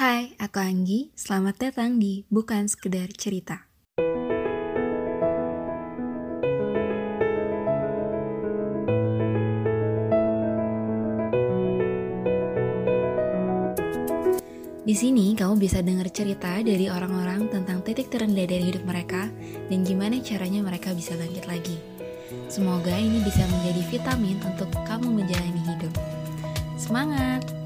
Hai, aku Anggi. Selamat datang di Bukan Sekedar Cerita. Di sini kamu bisa dengar cerita dari orang-orang tentang titik terendah dari hidup mereka dan gimana caranya mereka bisa bangkit lagi. Semoga ini bisa menjadi vitamin untuk kamu menjalani hidup. Semangat!